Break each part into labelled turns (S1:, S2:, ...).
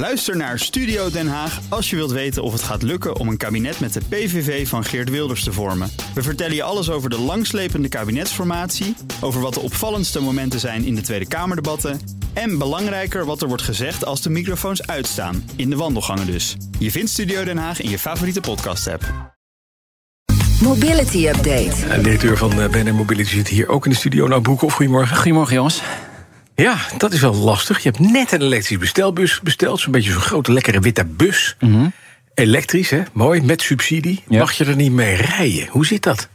S1: Luister naar Studio Den Haag als je wilt weten of het gaat lukken om een kabinet met de PVV van Geert Wilders te vormen. We vertellen je alles over de langslepende kabinetsformatie, over wat de opvallendste momenten zijn in de Tweede Kamerdebatten en belangrijker wat er wordt gezegd als de microfoons uitstaan, in de wandelgangen dus. Je vindt Studio Den Haag in je favoriete podcast-app.
S2: Mobility Update.
S3: De directeur van eh, BNR Mobility zit hier ook in de studio. Nou, Broekhoff, goedemorgen.
S4: Goedemorgen, jongens.
S3: Ja, dat is wel lastig. Je hebt net een elektrische bestelbus besteld. Zo'n beetje zo'n grote, lekkere witte bus. Elektrisch, hè? Mooi, met subsidie.
S4: Ja.
S3: Mag je er niet mee rijden? Hoe zit dat?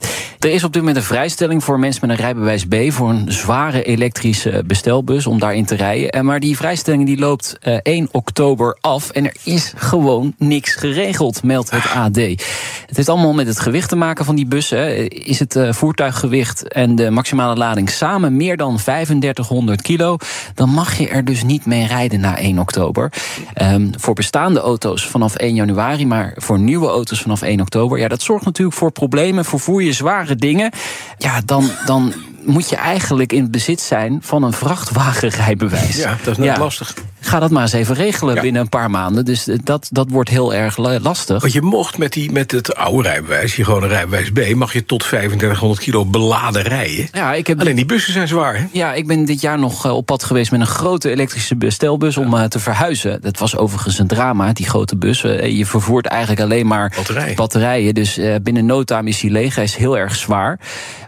S4: Er is op dit moment een vrijstelling voor mensen met een rijbewijs B... voor een zware elektrische bestelbus om daarin te rijden. En Maar die vrijstelling die loopt eh, 1 oktober af... en er is gewoon niks geregeld, meldt het AD. Het heeft allemaal met het gewicht te maken van die bussen. hè. Is het eh, voertuiggewicht en de maximale lading samen meer dan 3500 kilo... dan mag je er dus niet mee rijden na 1 oktober. Ehm, voor bestaande auto's vanaf 1 januari... maar voor nieuwe auto's vanaf 1 oktober... ja, dat zorgt natuurlijk voor problemen. Vervoer je zware dingen, ja, dan, dan moet je eigenlijk in bezit zijn van een vrachtwagenrijbewijs.
S3: Ja, dat is net lastig.
S4: Ga dat maar eens even regelen
S3: Ja.
S4: binnen een paar maanden. Dus eh, dat, dat wordt heel erg la- lastig.
S3: Want je mocht met, die, met het oude rijbewijs, je gewoon een rijbewijs B... mag je tot 3500 kilo beladen rijden.
S4: Ja, ik heb
S3: Alleen die bussen zijn zwaar, hè?
S4: Ja, ik ben dit jaar nog eh, op pad geweest met een grote elektrische bestelbus om eh, te verhuizen. Dat was overigens een drama, die grote bus. Je vervoert eigenlijk alleen maar
S3: Batterij.
S4: batterijen. Dus binnen no time is hij leeg. Hij is heel erg zwaar.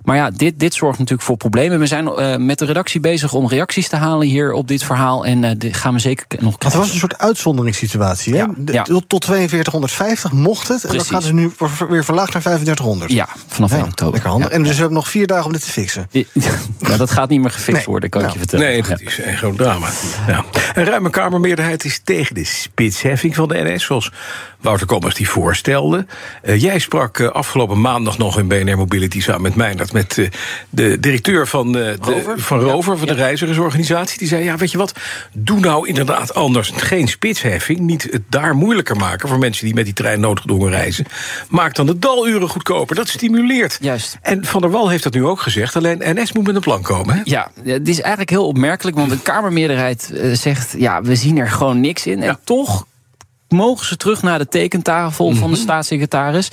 S4: Maar ja, dit, dit zorgt natuurlijk voor problemen. We zijn met de redactie bezig om reacties te halen hier op dit verhaal. En die gaan we zeker nog krijgen.
S5: was een soort uitzonderingssituatie. Hè?
S4: Ja,
S5: De-
S4: ja.
S5: Tot tot 4250 mocht het. En
S4: Precies.
S5: dan gaat het nu weer verlaagd naar 3500.
S4: Ja, vanaf 1
S5: Ja,
S4: oktober.
S5: Lekker. En dus we hebben nog vier dagen om dit te fixen.
S4: Ja, dat gaat niet meer gefixt
S5: Nee.
S4: worden, kan ik
S5: Nou.
S4: je vertellen.
S3: Nee,
S4: Ja.
S3: dat is een groot drama. Ja. Een ruime Kamermeerderheid is tegen de spitsheffing van de NS... zoals Wouter Kommers die voorstelde. Eh, jij sprak eh, afgelopen maandag nog in BNR Mobility... samen met Meijnerd met eh, de directeur van, de,
S4: Rover?
S3: van Rover... van de reizigersorganisatie. Die zei, ja, weet je wat, doe nou inderdaad anders. Geen spitsheffing, niet het daar moeilijker maken... voor mensen die met die trein noodgedwongen reizen. Maak dan de daluren goedkoper, dat stimuleert.
S4: Juist.
S3: En Van der Wal heeft dat nu ook gezegd... alleen NS moet met een plan komen, hè?
S4: Ja, het is eigenlijk heel opmerkelijk, want de Kamermeerderheid eh, zegt: ja, we zien er gewoon niks in. En toch mogen ze terug naar de tekentafel van
S3: Mhm.
S4: de staatssecretaris.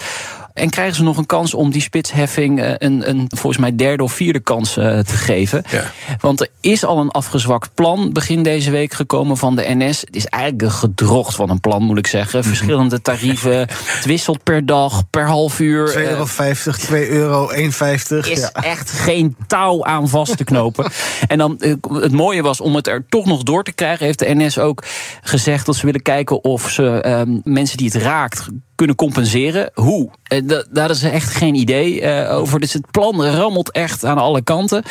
S4: En krijgen ze nog een kans om die spitsheffing eh, een, een volgens mij derde of vierde kans eh, te geven.
S3: Ja.
S4: Want er is al een afgezwakt plan begin deze week gekomen van de NS. Het is eigenlijk een gedrocht van een plan, moet ik zeggen.
S3: Mhm.
S4: Verschillende tarieven. Het wisselt per dag, per half uur.
S5: 2,50
S4: Eh,
S5: euro, 2 euro, 1,50.
S4: is
S5: Ja.
S4: echt geen touw aan vast te knopen. en dan, eh, het mooie was, om het er toch nog door te krijgen... heeft de NS ook gezegd dat ze willen kijken... of ze ehm, mensen die het raakt kunnen compenseren. Hoe? Eh, da- daar is echt geen idee eh, over. Dus het plan rammelt echt aan alle kanten.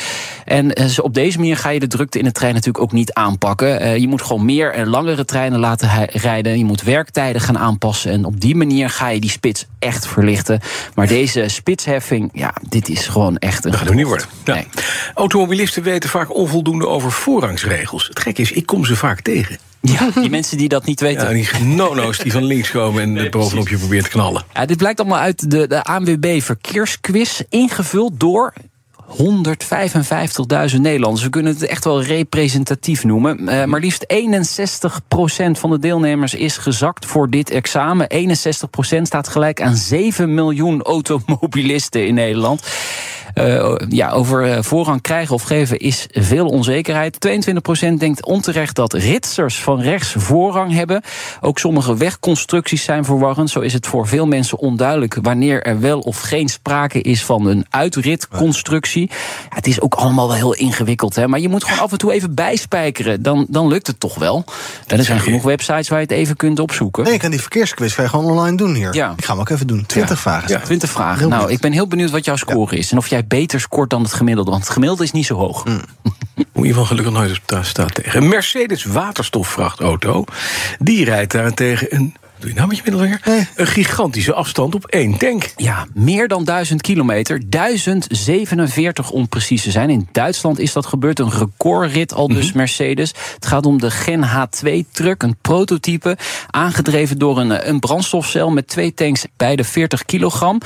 S4: En eh, op deze manier ga je de drukte in de trein natuurlijk ook niet aanpakken. Eh, je moet gewoon meer en langere treinen laten rijden. Je moet werktijden gaan aanpassen. En op die manier ga je die spits echt verlichten. Maar deze spitsheffing, ja, dit is gewoon echt een
S3: Dat gaat er niet worden. Ja.
S4: Nee.
S3: Automobilisten weten vaak onvoldoende over voorrangsregels. Het gek is, ik kom ze vaak tegen.
S4: Ja, die mensen die dat niet weten.
S3: Ja, die nono's die van links komen en nee, bovenop je probeert te knallen.
S4: Ja, dit blijkt allemaal uit de, de ANWB Verkeersquiz, ingevuld door 155.000 Nederlanders. We kunnen het echt wel representatief noemen. Eh, maar liefst 61% van de deelnemers is gezakt voor dit examen. 61% staat gelijk aan 7 miljoen automobilisten in Nederland. Eh, ja, over eh, voorrang krijgen of geven is veel onzekerheid. 22% denkt onterecht dat ritsers van rechts voorrang hebben. Ook sommige wegconstructies zijn verwarrend. Zo is het voor veel mensen onduidelijk wanneer er wel of geen sprake is van een uitritconstructie. Ja, het is ook allemaal wel heel ingewikkeld, hè? maar je moet gewoon af en toe even bijspijkeren. Dan, dan lukt het toch wel. En er zijn genoeg websites waar je het even kunt opzoeken.
S5: Nee, ik kan die verkeersquiz je gewoon online doen hier.
S4: Ja.
S5: Ik ga hem ook even doen. 20 vragen.
S3: Ja.
S4: 20 vragen.
S5: Heel
S4: nou,
S5: benieuwd.
S4: ik ben heel benieuwd wat jouw score is. En of jij beter scoort dan het gemiddelde. Want het gemiddelde is niet zo hoog.
S3: Moet je van gelukkig nooit daar staat tegen. Een Mercedes waterstofvrachtauto. Die rijdt daarentegen een doe je nou met je middelvinger? Een gigantische afstand op één tank.
S4: Ja, meer dan 1000 kilometer. 1047 om precies te zijn. In Duitsland is dat gebeurd. Een recordrit al dus Mercedes. Het gaat om de Gen H2-truck. Een prototype. Aangedreven door een, eh, een brandstofcel met twee tanks. Beide 40 kilogram.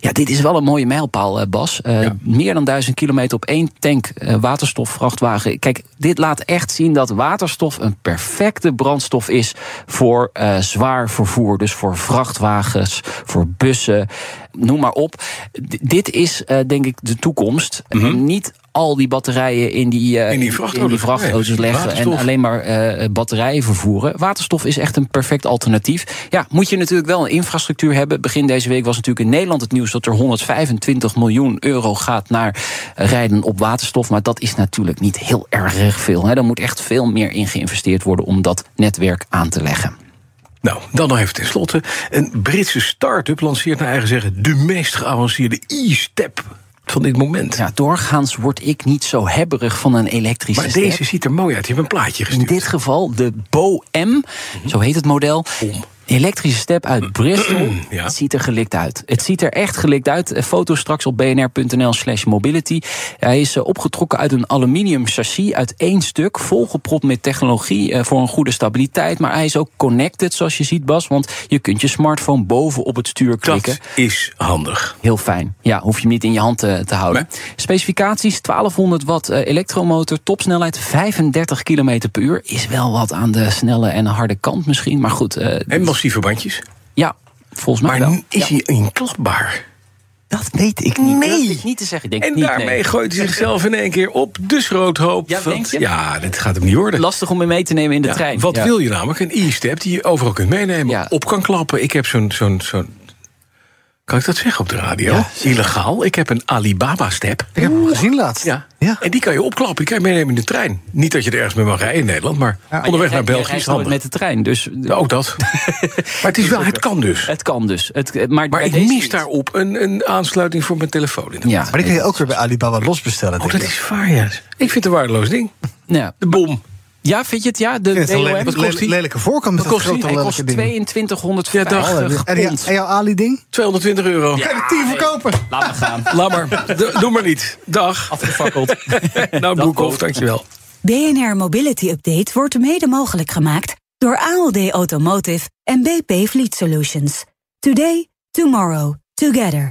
S4: Ja, dit is wel een mooie mijlpaal, eh, Bas. Eh, Meer dan 1000 kilometer op één tank eh, waterstofvrachtwagen. Kijk, dit laat echt zien dat waterstof een perfecte brandstof is voor eh, zwaar vervoer. Dus voor vrachtwagens, voor bussen, noem maar op. D- dit is eh, denk ik de toekomst. En Niet al die batterijen in die, eh,
S3: In die vrachtauto's.
S4: vrachtauto's
S3: Nee,
S4: leggen en alleen maar eh, batterijen vervoeren. Waterstof is echt een perfect alternatief. Ja, moet je natuurlijk wel een infrastructuur hebben. Begin deze week was natuurlijk in Nederland het nieuws dat er 125 miljoen euro gaat naar rijden op waterstof. Maar dat is natuurlijk niet heel erg veel. Hè. Er moet echt veel meer in geïnvesteerd worden om dat netwerk aan te leggen.
S3: Nou, dan nog even tenslotte. Een Britse start-up lanceert naar eigen zeggen... de meest geavanceerde e-step van dit moment.
S4: Ja, doorgaans word ik niet zo hebberig van een elektrische
S3: maar
S4: step.
S3: deze ziet er mooi uit. Je hebt een plaatje
S4: In
S3: gestuurd.
S4: dit geval de Bo M, zo heet het model. Elektrische step uit Bristol.
S3: Ja.
S4: Het ziet er gelikt uit. Het ziet er echt gelikt uit. Eh, Foto's straks op bnr.nl slash mobility. Hij is eh, opgetrokken uit een aluminium chassis uit één stuk. Volgepropt met technologie eh, voor een goede stabiliteit. Maar hij is ook connected, zoals je ziet, Bas. Want je kunt je smartphone boven op het stuur klikken.
S3: Dat is handig.
S4: Heel fijn. Ja, hoef je hem niet in je hand te, te houden. Specificaties: 1200 watt elektromotor, topsnelheid 35 km per uur. Is wel wat aan de snelle en harde kant misschien. Maar goed,
S3: En massieve bandjes.
S4: ja, volgens mij
S3: Maar
S4: wel.
S3: is
S4: Ja,
S3: hij inklapbaar?
S4: dat weet ik niet.
S3: Nee.
S4: Dat weet ik niet te zeggen. Ik denk
S3: En
S4: niet,
S3: daarmee
S4: nee.
S3: gooit hij zichzelf in één keer op de schroothoop.
S4: Ja,
S3: Want- ja, dit gaat hem niet worden.
S4: Lastig om hem mee te nemen in de
S3: Ja,
S4: trein.
S3: Wat
S4: Ja.
S3: wil je namelijk? Een e-step die je overal kunt meenemen,
S4: Ja.
S3: op kan klappen. Ik heb zo'n... zo'n zo'n kan ik dat zeggen op de radio?
S4: Ja.
S3: Illegaal. Ik heb een Alibaba-step.
S5: Ik heb hem gezien laatst.
S3: Ja.
S5: Ja.
S3: En die kan je opklappen. Die kan je meenemen in de trein. Niet dat je er ergens mee mag rijden in Nederland, maar onderweg naar België is handig.
S4: met de trein. Dus
S3: Ja, ook dat. maar het is wel, het kan dus.
S4: het kan dus. Het, maar
S3: ik mis
S4: niet.
S3: daarop een, een aansluiting voor mijn telefoon.
S4: Ja,
S5: Maar die kun je ook weer bij Alibaba losbestellen.
S3: Oh,
S5: denk
S3: dat is waar, ja. Ik vind het een waardeloos ding.
S4: ja.
S3: De bom.
S4: Ja, vind je het? Ja, de
S5: het
S3: Wat kost die?
S5: lelijke voorkant met dat
S3: kost die?
S5: grote
S4: Hij kost
S5: lelijke ding.
S4: 2250
S3: Ja, dag.
S5: En, die-
S4: pond.
S5: en jouw Ali-ding?
S3: 220 euro.
S5: Kan je de 10 verkopen?
S4: Laat me gaan.
S3: Laat maar. Doe maar niet. Dag.
S4: Afgefakkeld.
S3: Nou, Broekhoff, dankjewel.
S2: BNR Mobility Update wordt mede mogelijk gemaakt door ALD Automotive en BP Fleet Solutions. Today, tomorrow, together.